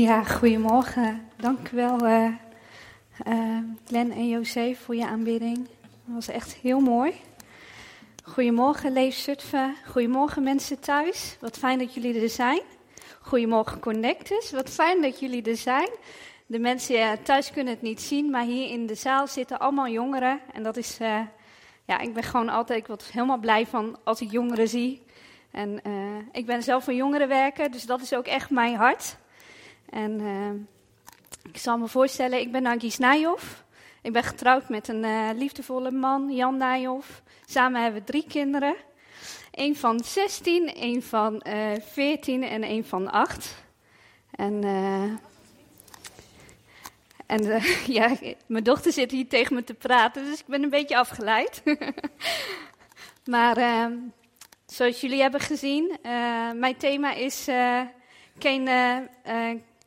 Ja, goedemorgen. Dank u wel, uh, Glenn en José, voor je aanbidding. Dat was echt heel mooi. Goedemorgen, Leef Zutphen. Goedemorgen, mensen thuis. Wat fijn dat jullie er zijn. Goedemorgen, Connectus. Wat fijn dat jullie er zijn. De mensen ja, thuis kunnen het niet zien, maar hier in de zaal zitten allemaal jongeren. En dat is, ja, ik ben gewoon altijd, ik word helemaal blij van als ik jongeren zie. En ik ben zelf een jongerenwerker, dus dat is ook echt mijn hart. En uh, ik zal me voorstellen, ik ben Angie Nijhoff. Ik ben getrouwd met een uh, liefdevolle man, Jan Nijhoff. Samen hebben we drie kinderen. Eén van 16, één van uh, 14 en één van 8. En, en ja, mijn dochter zit hier tegen me te praten, dus ik ben een beetje afgeleid. maar ehm, zoals jullie hebben gezien, mijn thema is geen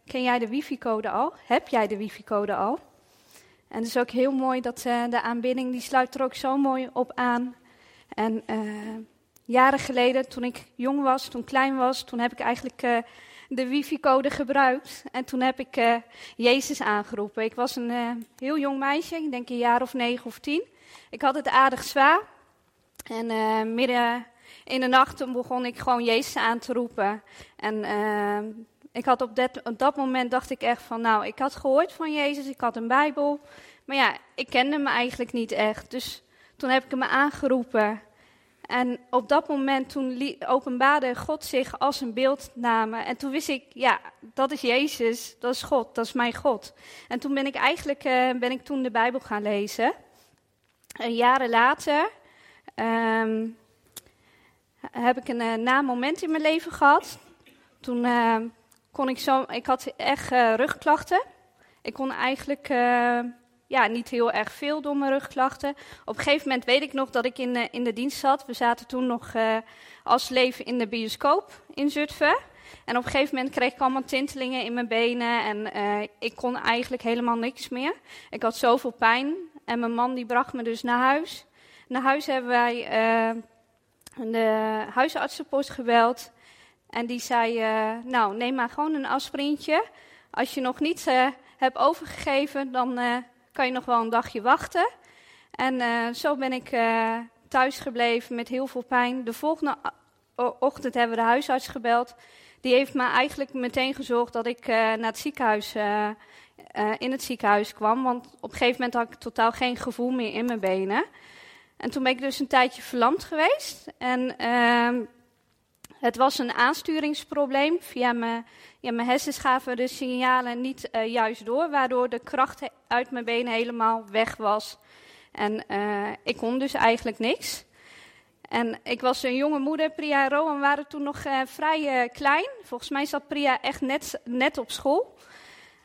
Ken jij de wifi-code al? Heb jij de wifi-code al? En het is ook heel mooi dat uh, de aanbidding, die sluit er ook zo mooi op aan. En uh, jaren geleden, toen ik jong was, toen klein was, toen heb ik eigenlijk uh, de wifi-code gebruikt. En toen heb ik Jezus aangeroepen. Ik was een heel jong meisje, ik denk een jaar of negen of tien. Ik had het aardig zwaar. En midden in de nacht begon ik gewoon Jezus aan te roepen. En ik had op dat, op dat moment dacht ik echt van, nou, ik had gehoord van Jezus, ik had een Bijbel. Maar ja, ik kende hem eigenlijk niet echt. Dus toen heb ik hem aangeroepen. En op dat moment toen openbaarde God zich als een beeldname. En toen wist ik, ja, dat is Jezus, dat is God, dat is mijn God. En toen ben ik eigenlijk uh, ben ik toen de Bijbel gaan lezen. En jaren later um, heb ik een uh, na moment in mijn leven gehad. Toen uh, kon ik zo, ik had echt uh, rugklachten. Ik kon eigenlijk uh, ja, niet heel erg veel door mijn rugklachten. Op een gegeven moment weet ik nog dat ik in, uh, in de dienst zat. We zaten toen nog als leven in de bioscoop in Zutphen. En op een gegeven moment kreeg ik allemaal tintelingen in mijn benen en ik kon eigenlijk helemaal niks meer. Ik had zoveel pijn en mijn man die bracht me dus naar huis. Naar huis hebben wij de huisartsenpost gebeld. En die zei, uh, nou, neem maar gewoon een aspirintje. Als je nog niet uh, hebt overgegeven, dan uh, kan je nog wel een dagje wachten. En zo ben ik thuis gebleven met heel veel pijn. De volgende ochtend hebben we de huisarts gebeld. Die heeft me eigenlijk meteen gezorgd dat ik naar het ziekenhuis, in het ziekenhuis kwam. Want op een gegeven moment had ik totaal geen gevoel meer in mijn benen. En toen ben ik dus een tijdje verlamd geweest. En ehm, het was een aansturingsprobleem. Via mijn, ja, mijn hersens gaven de signalen niet uh, juist door, waardoor de kracht uit mijn benen helemaal weg was. En uh, ik kon dus eigenlijk niks. En ik was een jonge moeder, Priya en Rowan waren toen nog uh, vrij klein. Volgens mij zat Priya echt net, net op school.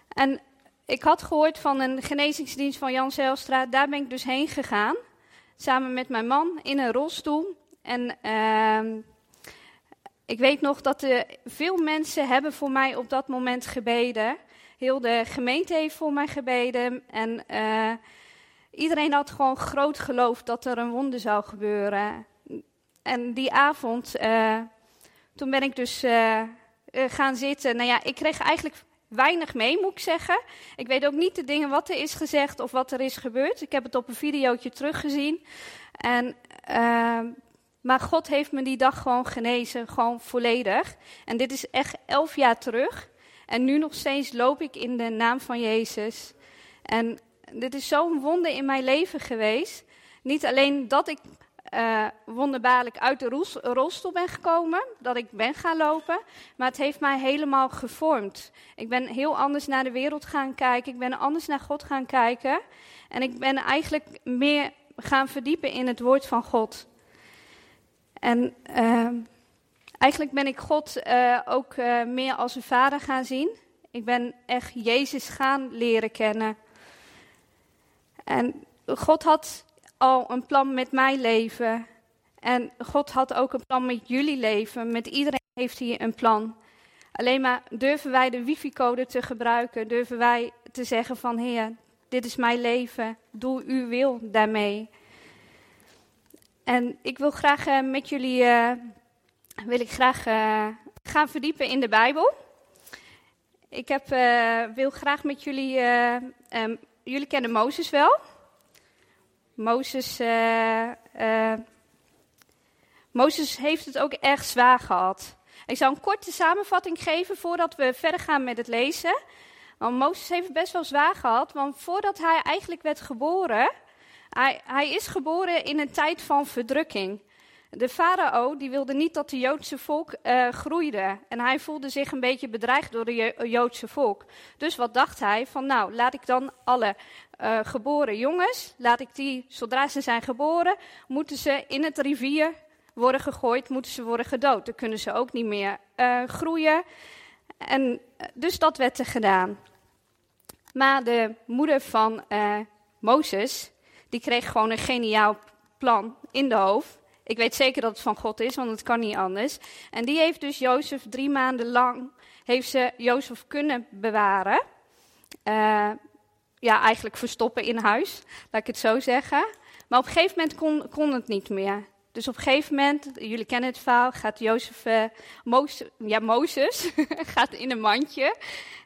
En ik had gehoord van een genezingsdienst van Jan Zelstra. Daar ben ik dus heen gegaan. Samen met mijn man in een rolstoel. En ehm, ik weet nog dat er veel mensen hebben voor mij op dat moment gebeden. Heel de gemeente heeft voor mij gebeden. En uh, iedereen had gewoon groot geloof dat er een wonder zou gebeuren. En die avond, uh, toen ben ik dus uh, gaan zitten. Nou ja, ik kreeg eigenlijk weinig mee, moet ik zeggen. Ik weet ook niet de dingen wat er is gezegd of wat er is gebeurd. Ik heb het op een videootje teruggezien. En maar God heeft me die dag gewoon genezen, gewoon volledig. En dit is echt elf jaar terug. En nu nog steeds loop ik in de naam van Jezus. En dit is zo'n wonder in mijn leven geweest. Niet alleen dat ik uh, wonderbaarlijk uit de rolstoel ben gekomen, dat ik ben gaan lopen, maar het heeft mij helemaal gevormd. Ik ben heel anders naar de wereld gaan kijken, ik ben anders naar God gaan kijken en ik ben eigenlijk meer gaan verdiepen in het woord van God. En uh, eigenlijk ben ik God uh, ook uh, meer als een vader gaan zien. Ik ben echt Jezus gaan leren kennen. En God had al een plan met mijn leven. En God had ook een plan met jullie leven. Met iedereen heeft hij een plan. Alleen maar durven wij de wifi-code te gebruiken? Durven wij te zeggen van Heer, dit is mijn leven, doe uw wil daarmee. En ik wil graag uh, met jullie uh, wil ik graag uh, gaan verdiepen in de Bijbel. Ik heb, wil graag met jullie. Um, jullie kennen Mozes wel? Mozes, Mozes heeft het ook erg zwaar gehad. Ik zal een korte samenvatting geven voordat we verder gaan met het lezen. Want Mozes heeft het best wel zwaar gehad, want voordat hij eigenlijk werd geboren, hij, hij is geboren in een tijd van verdrukking. De farao die wilde niet dat de Joodse volk uh, groeide. En hij voelde zich een beetje bedreigd door het Joodse volk. Dus wat dacht hij? Van nou, laat ik dan alle uh, geboren jongens, laat ik die, zodra ze zijn geboren, moeten ze in het rivier worden gegooid, moeten ze worden gedood. Dan kunnen ze ook niet meer uh, groeien. En dus dat werd er gedaan. Maar de moeder van Mozes, die kreeg gewoon een geniaal plan in de hoofd. Ik weet zeker dat het van God is, want het kan niet anders. En die heeft dus Jozef drie maanden lang, heeft ze Jozef kunnen bewaren. Uh, ja, eigenlijk verstoppen in huis, laat ik het zo zeggen. Maar op een gegeven moment kon, kon het niet meer. Dus op een gegeven moment, jullie kennen het verhaal, gaat Jozef, uh, Mozes, ja, Mozes gaat in een mandje.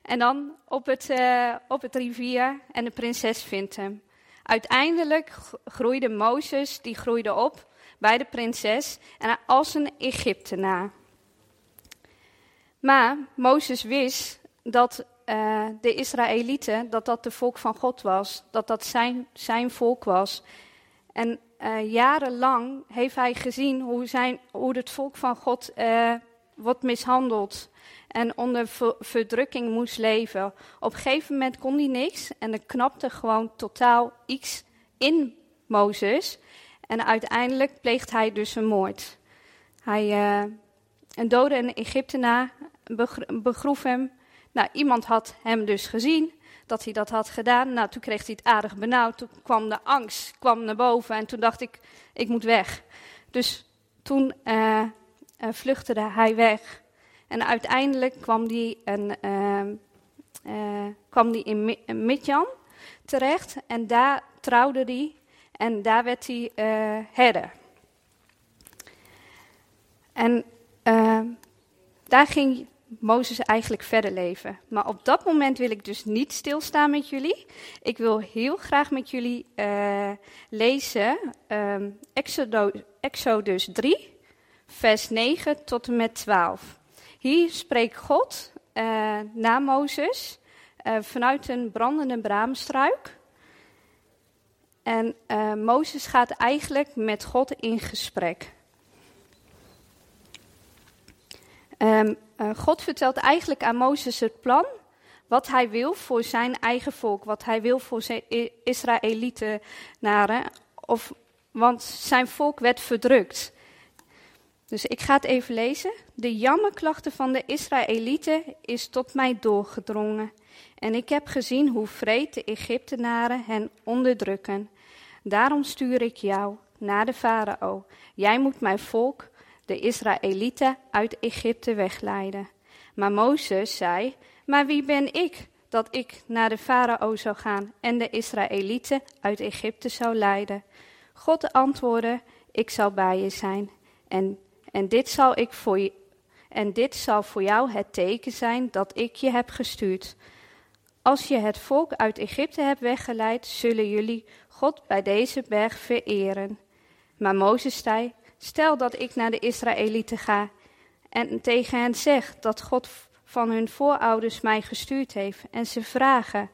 En dan op het, uh, op het rivier en de prinses vindt hem. Uiteindelijk groeide Mozes, die groeide op bij de prinses en als een Egyptenaar. Maar Mozes wist dat uh, de Israëlieten, dat dat de volk van God was, dat dat zijn, zijn volk was. En uh, jarenlang heeft hij gezien hoe, zijn, hoe het volk van God uh, wordt mishandeld en onder verdrukking moest leven. Op een gegeven moment kon hij niks en er knapte gewoon totaal iets in Mozes. En uiteindelijk pleegt hij dus een moord. Hij uh, een dode Egyptenaar, begroef hem. Nou, iemand had hem dus gezien dat hij dat had gedaan. Nou, toen kreeg hij het aardig benauwd. Toen kwam de angst kwam naar boven en toen dacht ik, ik moet weg. Dus toen uh, vluchtte hij weg. En uiteindelijk kwam hij een, kwam die in Midjan terecht en daar trouwde hij en daar werd hij uh, herder. En uh, daar ging Mozes eigenlijk verder leven. Maar op dat moment wil ik dus niet stilstaan met jullie. Ik wil heel graag met jullie uh, lezen um, Exodus, Exodus 3, vers 9 tot en met 12. Hier spreekt God uh, na Mozes uh, vanuit een brandende braamstruik. En uh, Mozes gaat eigenlijk met God in gesprek. Uh, God vertelt eigenlijk aan Mozes het plan, wat hij wil voor zijn eigen volk, wat hij wil voor zijn Israëlitenaren, of, want zijn volk werd verdrukt. Dus ik ga het even lezen. De jammerklachten van de Israëlieten is tot mij doorgedrongen. En ik heb gezien hoe vreed de Egyptenaren hen onderdrukken. Daarom stuur ik jou naar de farao. Jij moet mijn volk, de Israëlieten, uit Egypte wegleiden. Maar Mozes zei: Maar wie ben ik dat ik naar de farao zou gaan en de Israëlieten uit Egypte zou leiden? God antwoordde: Ik zal bij je zijn. En, en, dit zal ik voor je, en dit zal voor jou het teken zijn dat ik je heb gestuurd. Als je het volk uit Egypte hebt weggeleid, zullen jullie God bij deze berg vereren. Maar Mozes zei: Stel dat ik naar de Israëlieten ga en tegen hen zeg dat God van hun voorouders mij gestuurd heeft en ze vragen: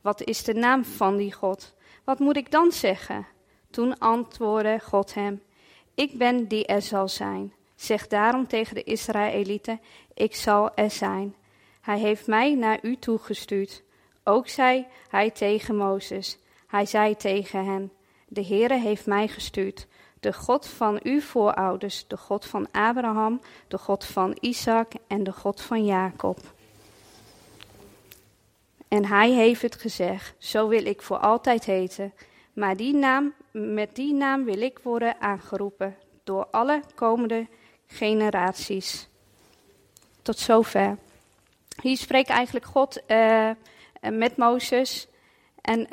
Wat is de naam van die God? Wat moet ik dan zeggen? Toen antwoordde God hem: Ik ben die er zal zijn. Zeg daarom tegen de Israëlieten: Ik zal er zijn. Hij heeft mij naar u toegestuurd. Ook zei hij tegen Mozes: Hij zei tegen hen: De Heere heeft mij gestuurd, de God van uw voorouders, de God van Abraham, de God van Isaac en de God van Jacob. En hij heeft het gezegd: Zo wil ik voor altijd heten. Maar die naam, met die naam wil ik worden aangeroepen door alle komende generaties. Tot zover. Hier spreekt eigenlijk God. Uh, met Mozes. En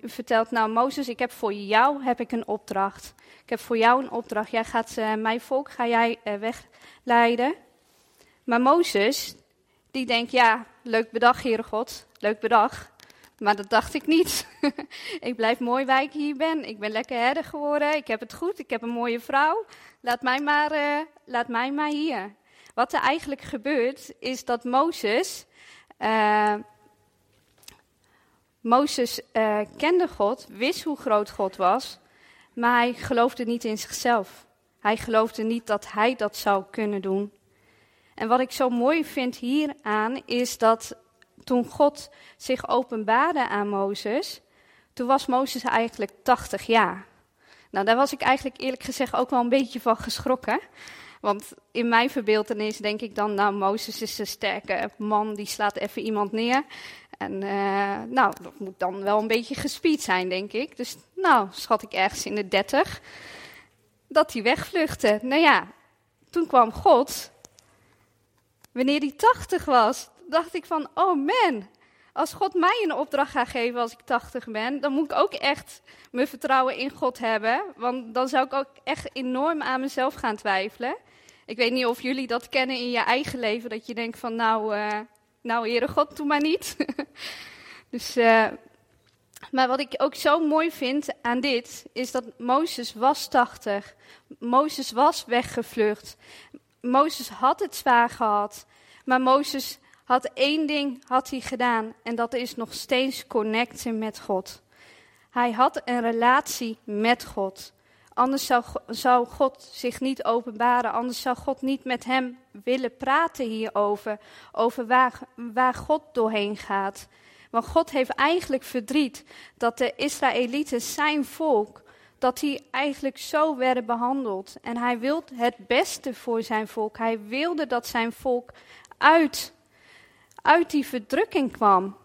u vertelt, nou Mozes, ik heb voor jou heb ik een opdracht. Ik heb voor jou een opdracht. Jij gaat mijn volk ga jij wegleiden. Maar Mozes, die denkt, ja, leuk bedag, Heere God. Leuk bedag. Maar dat dacht ik niet. ik blijf mooi waar ik hier ben. Ik ben lekker herder geworden. Ik heb het goed. Ik heb een mooie vrouw. Laat mij maar, uh, laat mij maar hier. Wat er eigenlijk gebeurt, is dat Mozes. Uh, Mozes uh, kende God, wist hoe groot God was, maar hij geloofde niet in zichzelf. Hij geloofde niet dat hij dat zou kunnen doen. En wat ik zo mooi vind hieraan is dat toen God zich openbaarde aan Mozes, toen was Mozes eigenlijk 80 jaar. Nou, daar was ik eigenlijk eerlijk gezegd ook wel een beetje van geschrokken. Want in mijn verbeeldenis denk ik dan, nou, Mozes is een sterke man, die slaat even iemand neer. En uh, nou, dat moet dan wel een beetje gespied zijn, denk ik. Dus nou, schat ik ergens in de 30, dat hij wegvluchtte. Nou ja, toen kwam God. Wanneer hij 80 was, dacht ik van, oh man, als God mij een opdracht gaat geven als ik 80 ben, dan moet ik ook echt mijn vertrouwen in God hebben. Want dan zou ik ook echt enorm aan mezelf gaan twijfelen. Ik weet niet of jullie dat kennen in je eigen leven, dat je denkt van, nou, uh, nou, Heere God, doe maar niet. dus, uh, maar wat ik ook zo mooi vind aan dit, is dat Mozes was 80. Mozes was weggevlucht. Mozes had het zwaar gehad. Maar Mozes had één ding had hij gedaan. En dat is nog steeds connecten met God. Hij had een relatie met God. Anders zou, zou God zich niet openbaren. Anders zou God niet met hem willen praten hierover. Over waar, waar God doorheen gaat. Want God heeft eigenlijk verdriet dat de Israëlieten, zijn volk, dat die eigenlijk zo werden behandeld. En hij wilde het beste voor zijn volk. Hij wilde dat zijn volk uit, uit die verdrukking kwam.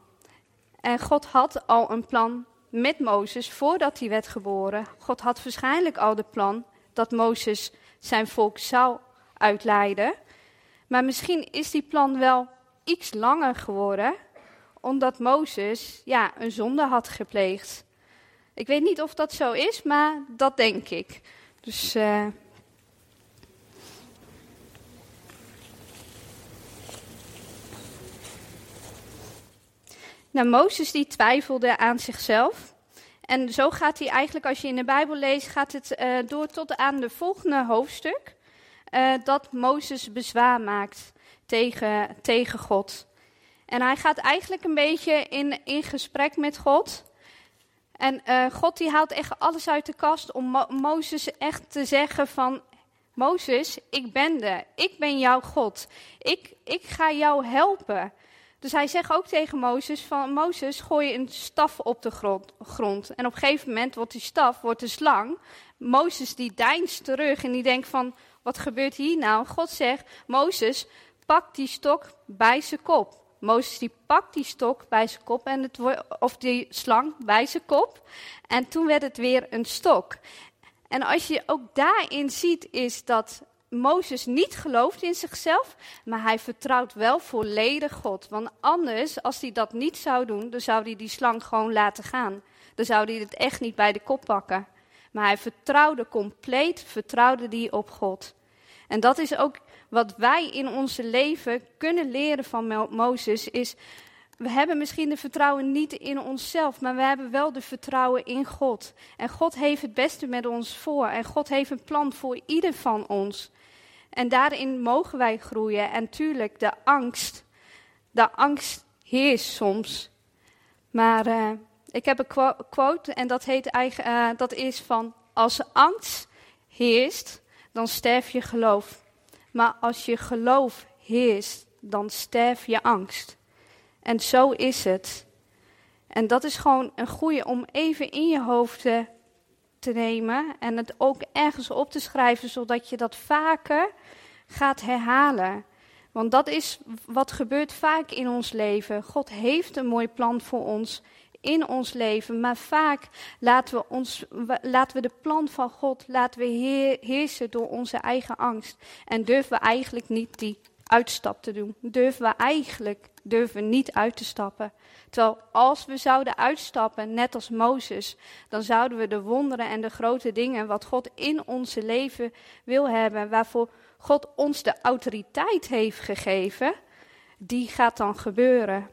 En God had al een plan met Mozes voordat hij werd geboren. God had waarschijnlijk al de plan dat Mozes zijn volk zou uitleiden. Maar misschien is die plan wel iets langer geworden, omdat Mozes ja, een zonde had gepleegd. Ik weet niet of dat zo is, maar dat denk ik. Dus. Uh, Nou, Mozes die twijfelde aan zichzelf. En zo gaat hij eigenlijk, als je in de Bijbel leest, gaat het uh, door tot aan de volgende hoofdstuk. Uh, dat Mozes bezwaar maakt tegen, tegen God. En hij gaat eigenlijk een beetje in, in gesprek met God. En uh, God die haalt echt alles uit de kast om Mo Mozes echt te zeggen van... Mozes, ik ben er. Ik ben jouw God. Ik, ik ga jou helpen. Dus hij zegt ook tegen Mozes van Mozes, gooi een staf op de grond. En op een gegeven moment wordt die staf wordt de slang. Mozes die deinst terug en die denkt van wat gebeurt hier nou? God zegt Mozes, pak die stok bij zijn kop. Mozes die pakt die stok bij zijn kop en het of die slang bij zijn kop. En toen werd het weer een stok. En als je ook daarin ziet is dat Mozes niet gelooft in zichzelf, maar hij vertrouwt wel volledig God. Want anders, als hij dat niet zou doen, dan zou hij die slang gewoon laten gaan. Dan zou hij het echt niet bij de kop pakken. Maar hij vertrouwde compleet, vertrouwde die op God. En dat is ook wat wij in onze leven kunnen leren van Mozes, is we hebben misschien de vertrouwen niet in onszelf, maar we hebben wel de vertrouwen in God. En God heeft het beste met ons voor. En God heeft een plan voor ieder van ons. En daarin mogen wij groeien. En tuurlijk, de angst, de angst heerst soms. Maar uh, ik heb een quote en dat, heet eigen, uh, dat is van, als angst heerst, dan sterf je geloof. Maar als je geloof heerst, dan sterf je angst. En zo is het. En dat is gewoon een goede om even in je hoofd te, te nemen en het ook ergens op te schrijven, zodat je dat vaker gaat herhalen. Want dat is wat gebeurt vaak in ons leven. God heeft een mooi plan voor ons in ons leven, maar vaak laten we, ons, laten we de plan van God laten we heersen door onze eigen angst. En durven we eigenlijk niet die uitstap te doen. Durven we eigenlijk durven niet uit te stappen. Terwijl als we zouden uitstappen, net als Mozes, dan zouden we de wonderen en de grote dingen wat God in onze leven wil hebben, waarvoor God ons de autoriteit heeft gegeven, die gaat dan gebeuren.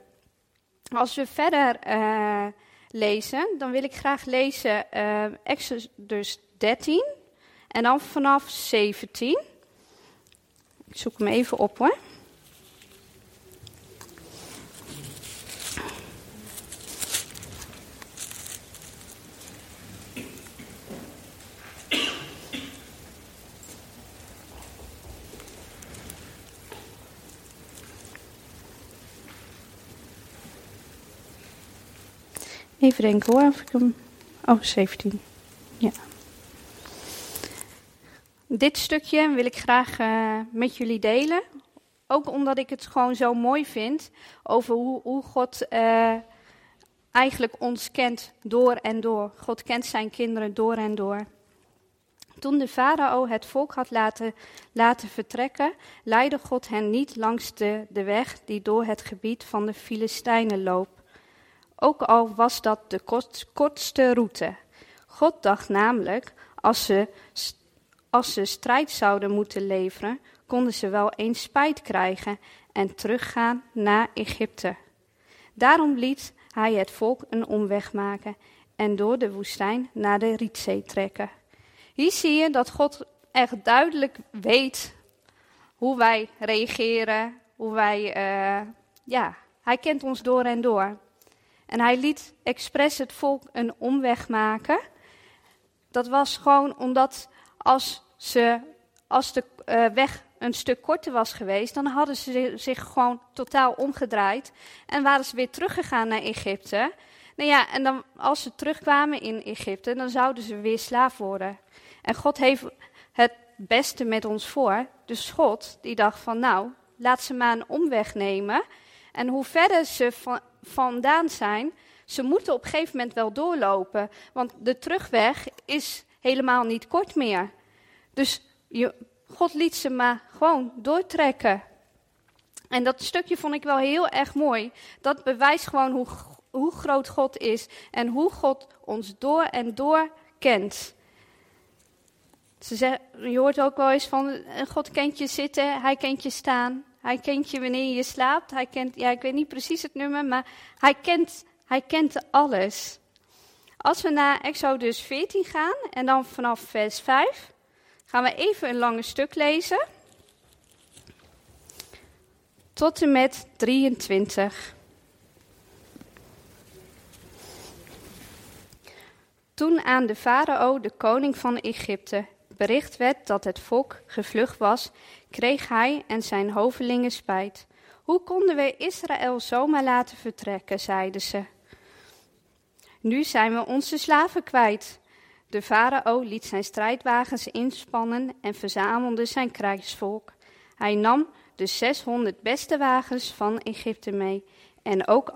Als we verder uh, lezen, dan wil ik graag lezen uh, Exodus 13 en dan vanaf 17. Ik zoek hem even op hoor. Even denken hoor, of ik hem... Oh, 17. Ja. Dit stukje wil ik graag uh, met jullie delen. Ook omdat ik het gewoon zo mooi vind over hoe, hoe God uh, eigenlijk ons kent door en door. God kent zijn kinderen door en door. Toen de farao het volk had laten, laten vertrekken, leidde God hen niet langs de, de weg die door het gebied van de Filistijnen loopt ook al was dat de kortste route. God dacht namelijk, als ze, als ze strijd zouden moeten leveren, konden ze wel eens spijt krijgen en teruggaan naar Egypte. Daarom liet hij het volk een omweg maken en door de woestijn naar de Rietzee trekken. Hier zie je dat God echt duidelijk weet hoe wij reageren, hoe wij, uh, ja, hij kent ons door en door. En hij liet expres het volk een omweg maken. Dat was gewoon omdat als, ze, als de uh, weg een stuk korter was geweest, dan hadden ze zich gewoon totaal omgedraaid en waren ze weer teruggegaan naar Egypte. Nou ja, en dan, als ze terugkwamen in Egypte, dan zouden ze weer slaaf worden. En God heeft het beste met ons voor. Dus God, die dacht van nou, laat ze maar een omweg nemen. En hoe verder ze van, vandaan zijn, ze moeten op een gegeven moment wel doorlopen. Want de terugweg is helemaal niet kort meer. Dus je, God liet ze maar gewoon doortrekken. En dat stukje vond ik wel heel erg mooi. Dat bewijst gewoon hoe, hoe groot God is en hoe God ons door en door kent. Ze zeggen, je hoort ook wel eens van, God kent je zitten, hij kent je staan. Hij kent je wanneer je slaapt. Hij kent, ja, ik weet niet precies het nummer, maar hij kent, hij kent alles. Als we naar Exodus 14 gaan en dan vanaf vers 5, gaan we even een lange stuk lezen. Tot en met 23. Toen aan de farao, de koning van Egypte, bericht werd dat het volk gevlucht was, kreeg hij en zijn hovelingen spijt. Hoe konden we Israël zomaar laten vertrekken, zeiden ze. Nu zijn we onze slaven kwijt. De farao liet zijn strijdwagens inspannen en verzamelde zijn krijgsvolk. Hij nam de 600 beste wagens van Egypte mee en ook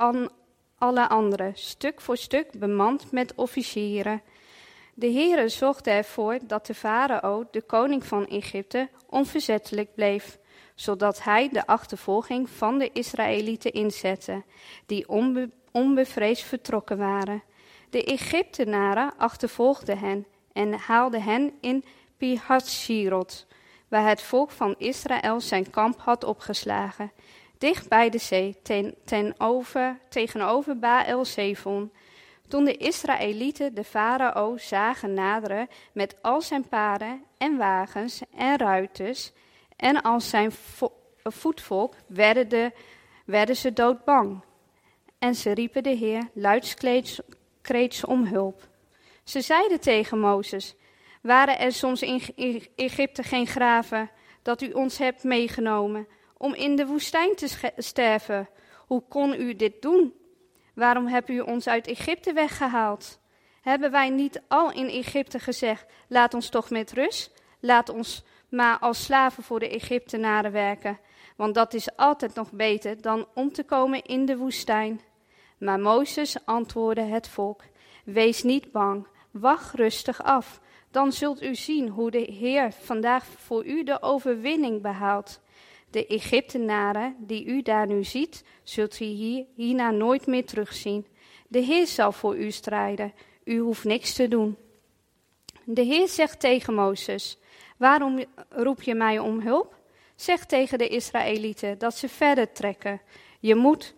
alle andere, stuk voor stuk bemand met officieren. De Heere zorgde ervoor dat de farao, de koning van Egypte, onverzettelijk bleef, zodat hij de achtervolging van de Israëlieten inzette, die onbe onbevreesd vertrokken waren. De Egyptenaren achtervolgden hen en haalden hen in Pihatzirot, waar het volk van Israël zijn kamp had opgeslagen, dicht bij de zee, ten, ten over, tegenover Baal-Zephon. Toen de Israëlieten de farao zagen naderen met al zijn paarden en wagens en ruiters en al zijn voetvolk, werden, de, werden ze doodbang. En ze riepen de Heer luidskreets om hulp. Ze zeiden tegen Mozes, waren er soms in Egypte geen graven dat u ons hebt meegenomen om in de woestijn te sterven? Hoe kon u dit doen? Waarom hebt u ons uit Egypte weggehaald? Hebben wij niet al in Egypte gezegd: laat ons toch met rust? Laat ons maar als slaven voor de Egyptenaren werken, want dat is altijd nog beter dan om te komen in de woestijn. Maar Mozes antwoordde het volk: Wees niet bang, wacht rustig af. Dan zult u zien hoe de Heer vandaag voor u de overwinning behaalt. De Egyptenaren die u daar nu ziet, zult u hier, hierna nooit meer terugzien. De Heer zal voor u strijden. U hoeft niks te doen. De Heer zegt tegen Mozes: Waarom roep je mij om hulp? Zeg tegen de Israëlieten dat ze verder trekken. Je moet,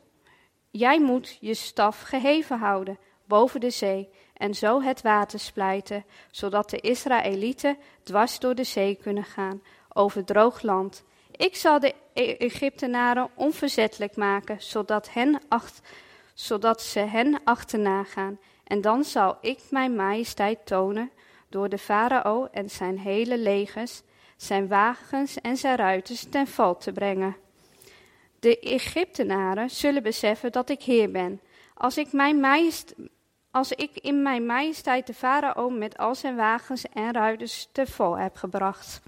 jij moet je staf geheven houden boven de zee en zo het water splijten, zodat de Israëlieten dwars door de zee kunnen gaan, over droog land. Ik zal de e- Egyptenaren onverzettelijk maken, zodat, hen acht, zodat ze hen achterna gaan. En dan zal ik mijn majesteit tonen door de farao en zijn hele legers, zijn wagens en zijn ruiters ten val te brengen. De Egyptenaren zullen beseffen dat ik Heer ben. Als ik, mijn majest, als ik in mijn majesteit de farao met al zijn wagens en ruiters te val heb gebracht.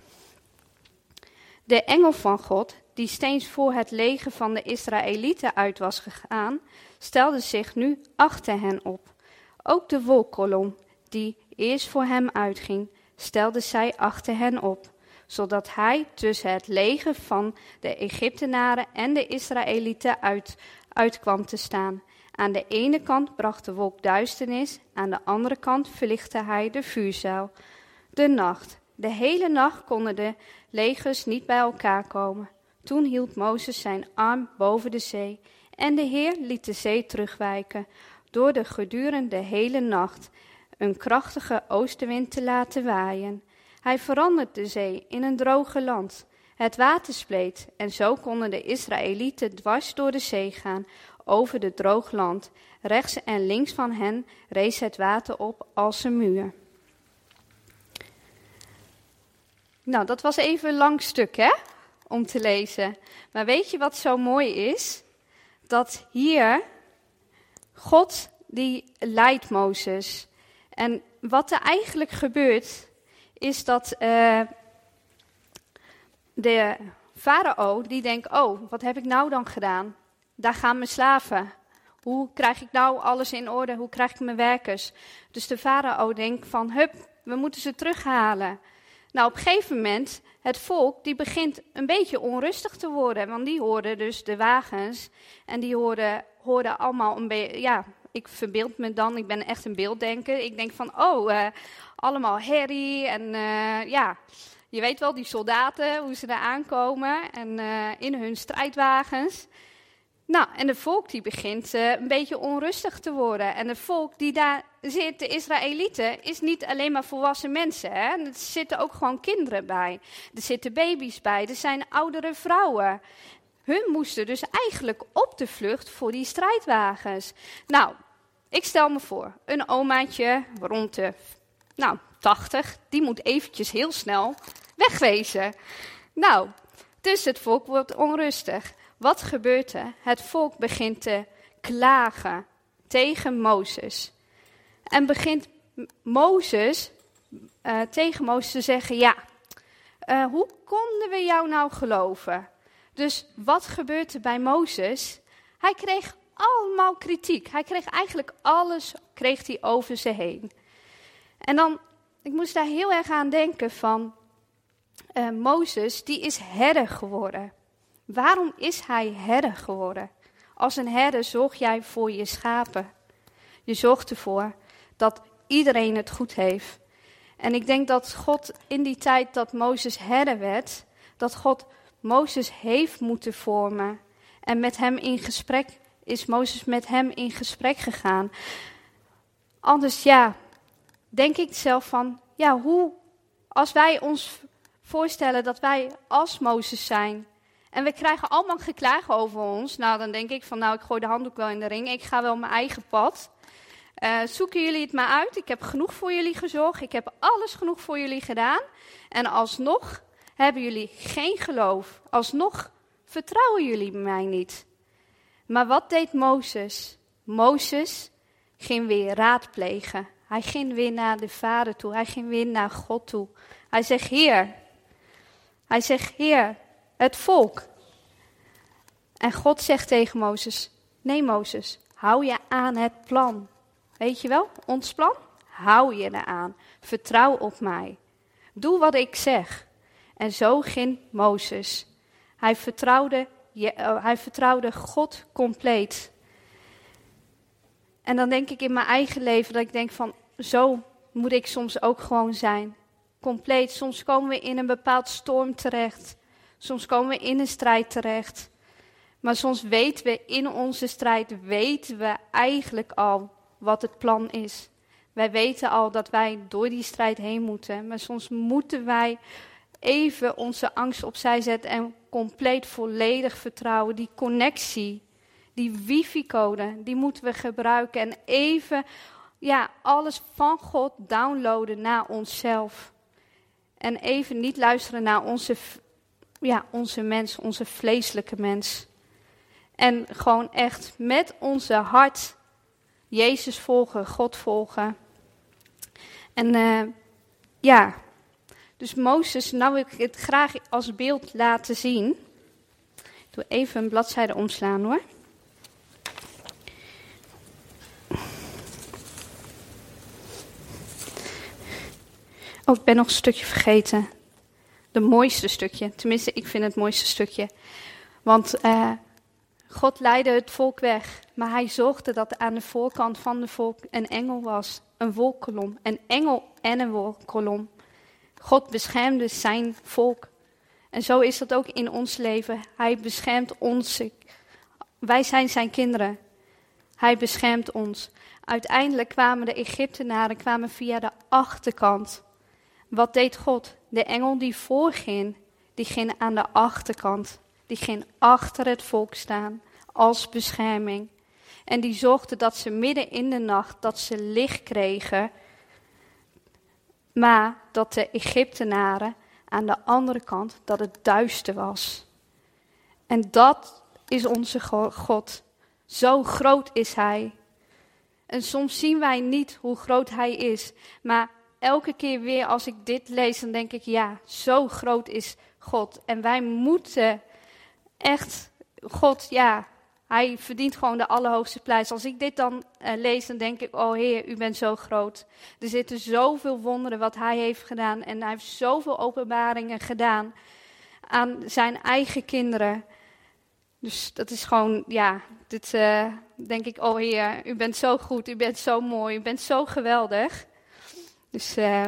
De engel van God, die steeds voor het leger van de Israëlieten uit was gegaan, stelde zich nu achter hen op. Ook de wolkolom, die eerst voor hem uitging, stelde zij achter hen op, zodat hij tussen het leger van de Egyptenaren en de Israëlieten uit, uit kwam te staan. Aan de ene kant bracht de wolk duisternis, aan de andere kant verlichtte hij de vuurzuil. De nacht. De hele nacht konden de legers niet bij elkaar komen. Toen hield Mozes zijn arm boven de zee en de Heer liet de zee terugwijken door de gedurende hele nacht een krachtige oostenwind te laten waaien. Hij veranderde de zee in een droge land. Het water spleet en zo konden de Israëlieten dwars door de zee gaan over de droog land. Rechts en links van hen rees het water op als een muur. Nou, dat was even een lang stuk, hè? Om te lezen. Maar weet je wat zo mooi is? Dat hier God die leidt Mozes. En wat er eigenlijk gebeurt, is dat uh, de farao die denkt: Oh, wat heb ik nou dan gedaan? Daar gaan mijn slaven. Hoe krijg ik nou alles in orde? Hoe krijg ik mijn werkers? Dus de farao denkt van, hup, we moeten ze terughalen. Nou, op een gegeven moment, het volk, die begint een beetje onrustig te worden. Want die hoorden dus de wagens en die hoorden, hoorden allemaal een beetje, ja, ik verbeeld me dan, ik ben echt een beelddenker. Ik denk van, oh, uh, allemaal herrie en uh, ja, je weet wel, die soldaten, hoe ze daar aankomen en uh, in hun strijdwagens. Nou, en de volk die begint uh, een beetje onrustig te worden. En het volk die daar zit, de Israëlieten, is niet alleen maar volwassen mensen. Hè? Er zitten ook gewoon kinderen bij. Er zitten baby's bij. Er zijn oudere vrouwen. Hun moesten dus eigenlijk op de vlucht voor die strijdwagens. Nou, ik stel me voor, een omaatje rond de nou, 80, die moet eventjes heel snel wegwezen. Nou, dus het volk wordt onrustig. Wat gebeurt er? Het volk begint te klagen tegen Mozes. En begint Mozes uh, tegen Mozes te zeggen: Ja, uh, hoe konden we jou nou geloven? Dus wat gebeurt er bij Mozes? Hij kreeg allemaal kritiek. Hij kreeg eigenlijk alles kreeg hij over zich heen. En dan, ik moest daar heel erg aan denken van uh, Mozes, die is herder geworden. Waarom is hij herder geworden? Als een herder zorg jij voor je schapen. Je zorgt ervoor dat iedereen het goed heeft. En ik denk dat God in die tijd dat Mozes herder werd, dat God Mozes heeft moeten vormen. En met hem in gesprek is Mozes met hem in gesprek gegaan. Anders ja, denk ik zelf van, ja, hoe, als wij ons voorstellen dat wij als Mozes zijn, en we krijgen allemaal geklagen over ons. Nou, dan denk ik van, nou, ik gooi de handdoek wel in de ring. Ik ga wel mijn eigen pad. Uh, zoeken jullie het maar uit. Ik heb genoeg voor jullie gezorgd. Ik heb alles genoeg voor jullie gedaan. En alsnog hebben jullie geen geloof. Alsnog vertrouwen jullie mij niet. Maar wat deed Mozes? Mozes ging weer raadplegen. Hij ging weer naar de Vader toe. Hij ging weer naar God toe. Hij zegt: Heer. Hij zegt: Heer, het volk. En God zegt tegen Mozes: Nee, Mozes, hou je aan het plan. Weet je wel, ons plan? Hou je eraan. Vertrouw op mij. Doe wat ik zeg. En zo ging Mozes. Hij vertrouwde, oh, hij vertrouwde God compleet. En dan denk ik in mijn eigen leven dat ik denk van, zo moet ik soms ook gewoon zijn. Compleet. Soms komen we in een bepaald storm terecht. Soms komen we in een strijd terecht. Maar soms weten we in onze strijd, weten we eigenlijk al wat het plan is. Wij weten al dat wij door die strijd heen moeten. Maar soms moeten wij even onze angst opzij zetten en compleet volledig vertrouwen. Die connectie, die wifi-code, die moeten we gebruiken. En even ja, alles van God downloaden naar onszelf. En even niet luisteren naar onze, ja, onze mens, onze vleeselijke mens. En gewoon echt met onze hart Jezus volgen, God volgen. En uh, ja, dus Mozes, nou wil ik het graag als beeld laten zien. Ik doe even een bladzijde omslaan hoor. Oh, ik ben nog een stukje vergeten. De mooiste stukje. Tenminste, ik vind het mooiste stukje. Want uh, God leidde het volk weg. Maar hij zorgde dat aan de voorkant van de volk een engel was. Een wolkolom. Een engel en een wolkolom. God beschermde zijn volk. En zo is dat ook in ons leven. Hij beschermt ons. Wij zijn zijn kinderen. Hij beschermt ons. Uiteindelijk kwamen de Egyptenaren kwamen via de achterkant. Wat deed God? De engel die voorging, die ging aan de achterkant. Die ging achter het volk staan als bescherming. En die zorgde dat ze midden in de nacht, dat ze licht kregen. Maar dat de Egyptenaren aan de andere kant, dat het duister was. En dat is onze God. Zo groot is Hij. En soms zien wij niet hoe groot Hij is. Maar elke keer weer als ik dit lees, dan denk ik, ja, zo groot is God. En wij moeten echt, God, ja, hij verdient gewoon de allerhoogste prijs. Als ik dit dan uh, lees, dan denk ik, oh Heer, u bent zo groot. Er zitten zoveel wonderen wat hij heeft gedaan. En hij heeft zoveel openbaringen gedaan aan zijn eigen kinderen. Dus dat is gewoon, ja, dit uh, denk ik, oh Heer, u bent zo goed, u bent zo mooi, u bent zo geweldig. Dus uh,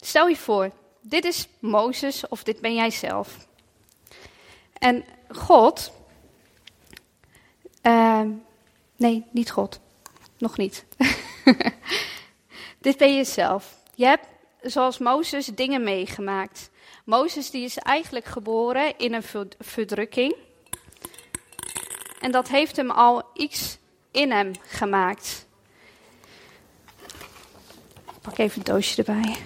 stel je voor, dit is Mozes of dit ben jij zelf. En God, uh, nee, niet God, nog niet. dit ben je zelf. Je hebt, zoals Mozes, dingen meegemaakt. Mozes die is eigenlijk geboren in een verdrukking. En dat heeft hem al iets in hem gemaakt pak even een doosje erbij.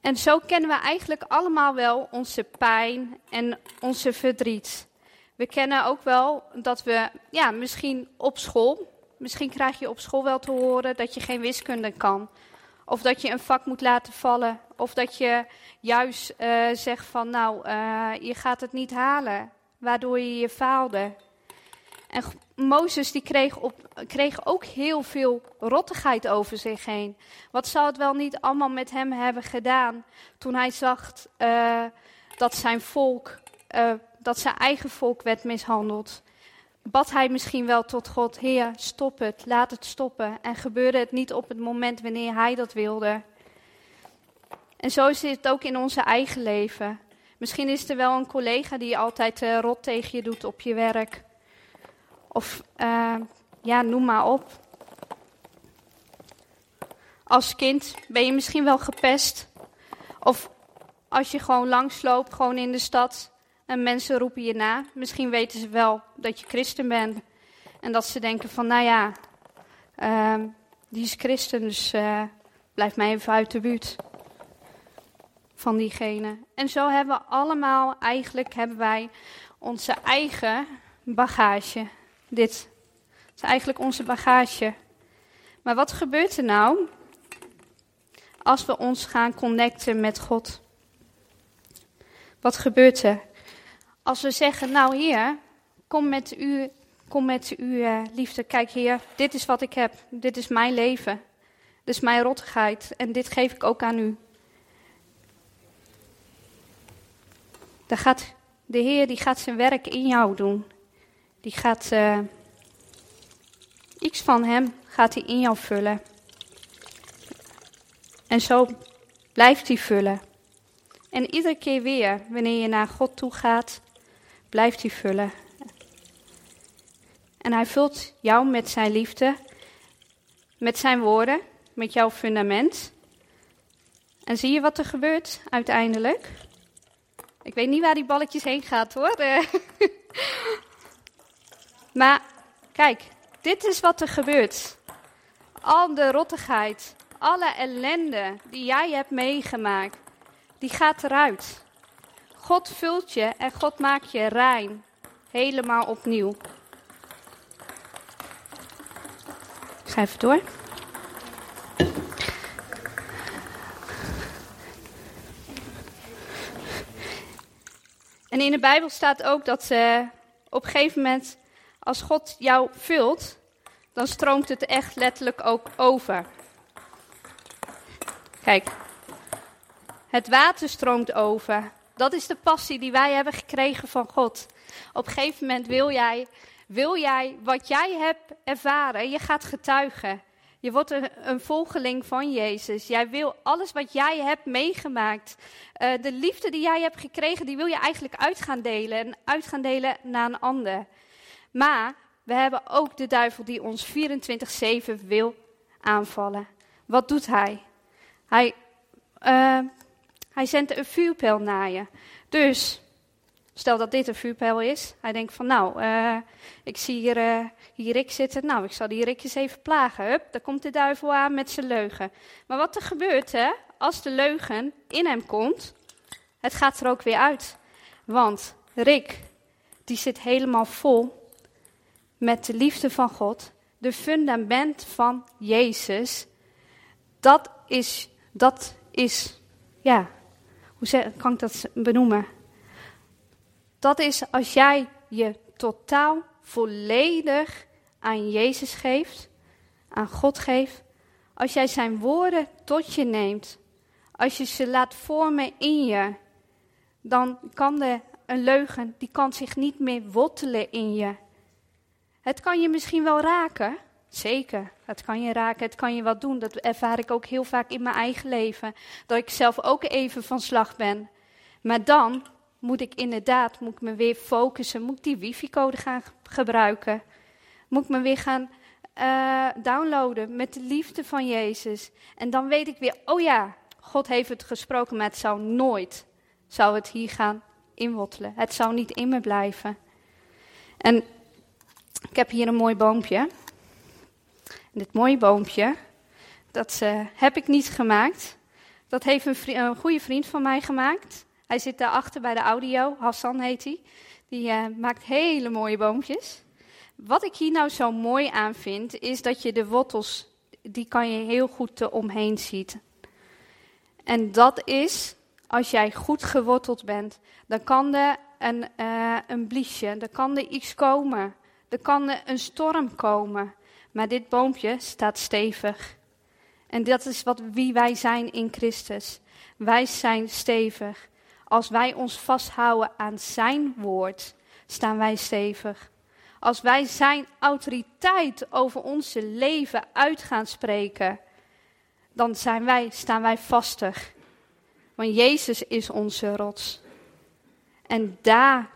En zo kennen we eigenlijk allemaal wel onze pijn en onze verdriet. We kennen ook wel dat we, ja, misschien op school, misschien krijg je op school wel te horen dat je geen wiskunde kan. Of dat je een vak moet laten vallen. Of dat je juist uh, zegt van, nou, uh, je gaat het niet halen, waardoor je je faalde. En Mozes die kreeg, op, kreeg ook heel veel rottigheid over zich heen. Wat zou het wel niet allemaal met hem hebben gedaan toen hij zag uh, dat zijn volk, uh, dat zijn eigen volk werd mishandeld. Bad hij misschien wel tot God, Heer, stop het, laat het stoppen. En gebeurde het niet op het moment wanneer hij dat wilde. En zo is het ook in onze eigen leven. Misschien is er wel een collega die altijd uh, rot tegen je doet op je werk. Of uh, ja, noem maar op. Als kind ben je misschien wel gepest. Of als je gewoon langsloopt, gewoon in de stad. En mensen roepen je na. Misschien weten ze wel dat je christen bent. En dat ze denken van, nou ja, uh, die is christen, dus uh, blijf mij even uit de buurt van diegene. En zo hebben we allemaal, eigenlijk hebben wij onze eigen bagage dit is eigenlijk onze bagage. Maar wat gebeurt er nou als we ons gaan connecten met God? Wat gebeurt er? Als we zeggen, nou Heer, kom met u, kom met uw uh, liefde. Kijk Heer, dit is wat ik heb. Dit is mijn leven. Dit is mijn rottigheid. En dit geef ik ook aan u. Dan gaat de Heer die gaat zijn werk in jou doen die gaat uh, iets van hem gaat hij in jou vullen. En zo blijft hij vullen. En iedere keer weer, wanneer je naar God toe gaat, blijft hij vullen. En hij vult jou met zijn liefde, met zijn woorden, met jouw fundament. En zie je wat er gebeurt uiteindelijk? Ik weet niet waar die balletjes heen gaat hoor. maar kijk, dit is wat er gebeurt. Al de rottigheid, alle ellende die jij hebt meegemaakt, die gaat eruit. God vult je en God maakt je rein. Helemaal opnieuw. Ik ga even door. En in de Bijbel staat ook dat uh, op een gegeven moment, als God jou vult, dan stroomt het echt letterlijk ook over. Kijk, het water stroomt over. Dat is de passie die wij hebben gekregen van God. Op een gegeven moment wil jij, wil jij wat jij hebt ervaren, je gaat getuigen. Je wordt een, volgeling van Jezus. Jij wil alles wat jij hebt meegemaakt, uh, de liefde die jij hebt gekregen, die wil je eigenlijk uit gaan delen en uit gaan delen naar een ander. Maar we hebben ook de duivel die ons 24/7 wil aanvallen. Wat doet hij? Hij, uh, hij zendt een vuurpijl naar je. Dus Stel dat dit een vuurpijl is. Hij denkt van, nou, uh, ik zie hier, uh, hier Rick zitten. Nou, ik zal die Rick eens even plagen. Hup, daar komt de duivel aan met zijn leugen. Maar wat er gebeurt, hè, als de leugen in hem komt, het gaat er ook weer uit. Want Rick, die zit helemaal vol met de liefde van God. De fundament van Jezus. Dat is, dat is, ja, hoe kan ik dat benoemen? Dat is als jij je totaal volledig aan Jezus geeft, aan God geeft. Als jij zijn woorden tot je neemt, als je ze laat vormen in je, dan kan de, een leugen, die kan zich niet meer wortelen in je. Het kan je misschien wel raken, zeker. Het kan je raken, het kan je wat doen. Dat ervaar ik ook heel vaak in mijn eigen leven. Dat ik zelf ook even van slag ben. Maar dan moet ik inderdaad, moet ik me weer focussen, moet ik die wifi-code gaan gebruiken? Moet ik me weer gaan uh, downloaden met de liefde van Jezus? En dan weet ik weer, oh ja, God heeft het gesproken, maar het zou nooit, zou het hier gaan inwottelen. Het zou niet in me blijven. En ik heb hier een mooi boompje. Dit mooie boompje, dat uh, heb ik niet gemaakt. Dat heeft een, goede vriend van mij gemaakt. Hij zit daarachter bij de audio, Hassan heet hij. Die uh, maakt hele mooie boompjes. Wat ik hier nou zo mooi aan vind, is dat je de wortels, die kan je heel goed eromheen ziet. En dat is, als jij goed geworteld bent, dan kan er een, uh, een bliesje, er kan er iets komen. Er kan een storm komen. Maar dit boompje staat stevig. En dat is wat, wie wij zijn in Christus. Wij zijn stevig. Als wij ons vasthouden aan Zijn woord, staan wij stevig. Als wij Zijn autoriteit over onze leven uit gaan spreken, dan zijn wij, staan wij vastig. Want Jezus is onze rots. En daar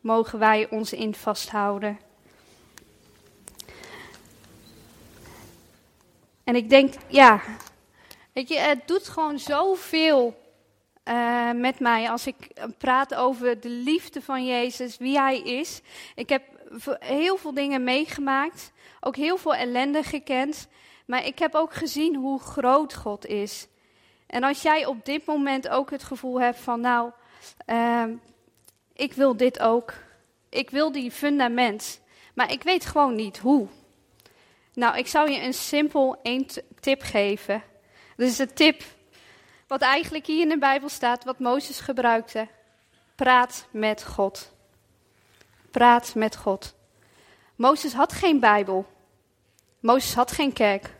mogen wij ons in vasthouden. En ik denk, ja, weet je, het doet gewoon zoveel uh, met mij als ik praat over de liefde van Jezus, wie Hij is. Ik heb heel veel dingen meegemaakt, ook heel veel ellende gekend, maar ik heb ook gezien hoe groot God is. En als jij op dit moment ook het gevoel hebt van, nou, uh, ik wil dit ook, ik wil die fundament, maar ik weet gewoon niet hoe. Nou, ik zou je een simpel één tip geven. Dus de tip wat eigenlijk hier in de Bijbel staat, wat Mozes gebruikte. Praat met God. Praat met God. Mozes had geen Bijbel. Mozes had geen kerk.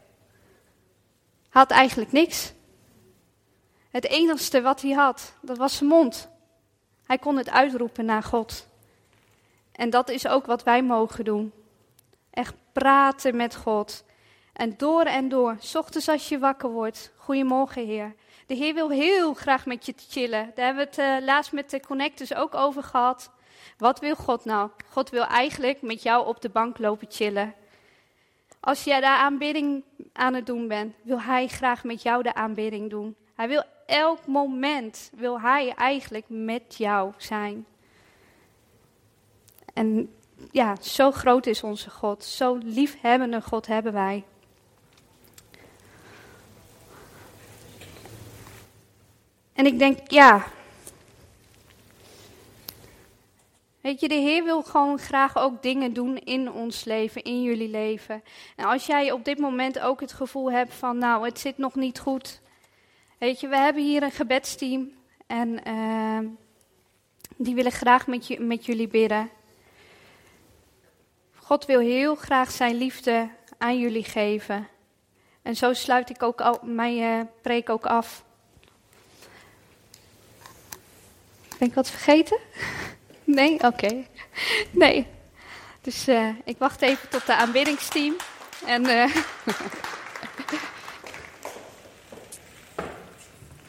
Had eigenlijk niks. Het enigste wat hij had, dat was zijn mond. Hij kon het uitroepen naar God. En dat is ook wat wij mogen doen. Echt praten met God. En door en door, ochtends als je wakker wordt. Goedemorgen, Heer. De Heer wil heel graag met je chillen. Daar hebben we het uh, laatst met de connectors ook over gehad. Wat wil God nou? God wil eigenlijk met jou op de bank lopen chillen. Als jij daar aanbidding aan het doen bent, wil Hij graag met jou de aanbidding doen. Hij wil elk moment, wil Hij eigenlijk met jou zijn. En ja, zo groot is onze God. Zo liefhebbende God hebben wij. En ik denk, ja. Weet je, de Heer wil gewoon graag ook dingen doen in ons leven, in jullie leven. En als jij op dit moment ook het gevoel hebt van, nou, het zit nog niet goed. Weet je, we hebben hier een gebedsteam en uh, die willen graag met, je, met jullie bidden. God wil heel graag zijn liefde aan jullie geven. En zo sluit ik ook al, mijn uh, preek ook af. Ben ik wat vergeten? Nee? Oké. Nee. Dus uh, ik wacht even tot de aanbiddingsteam. En. Uh,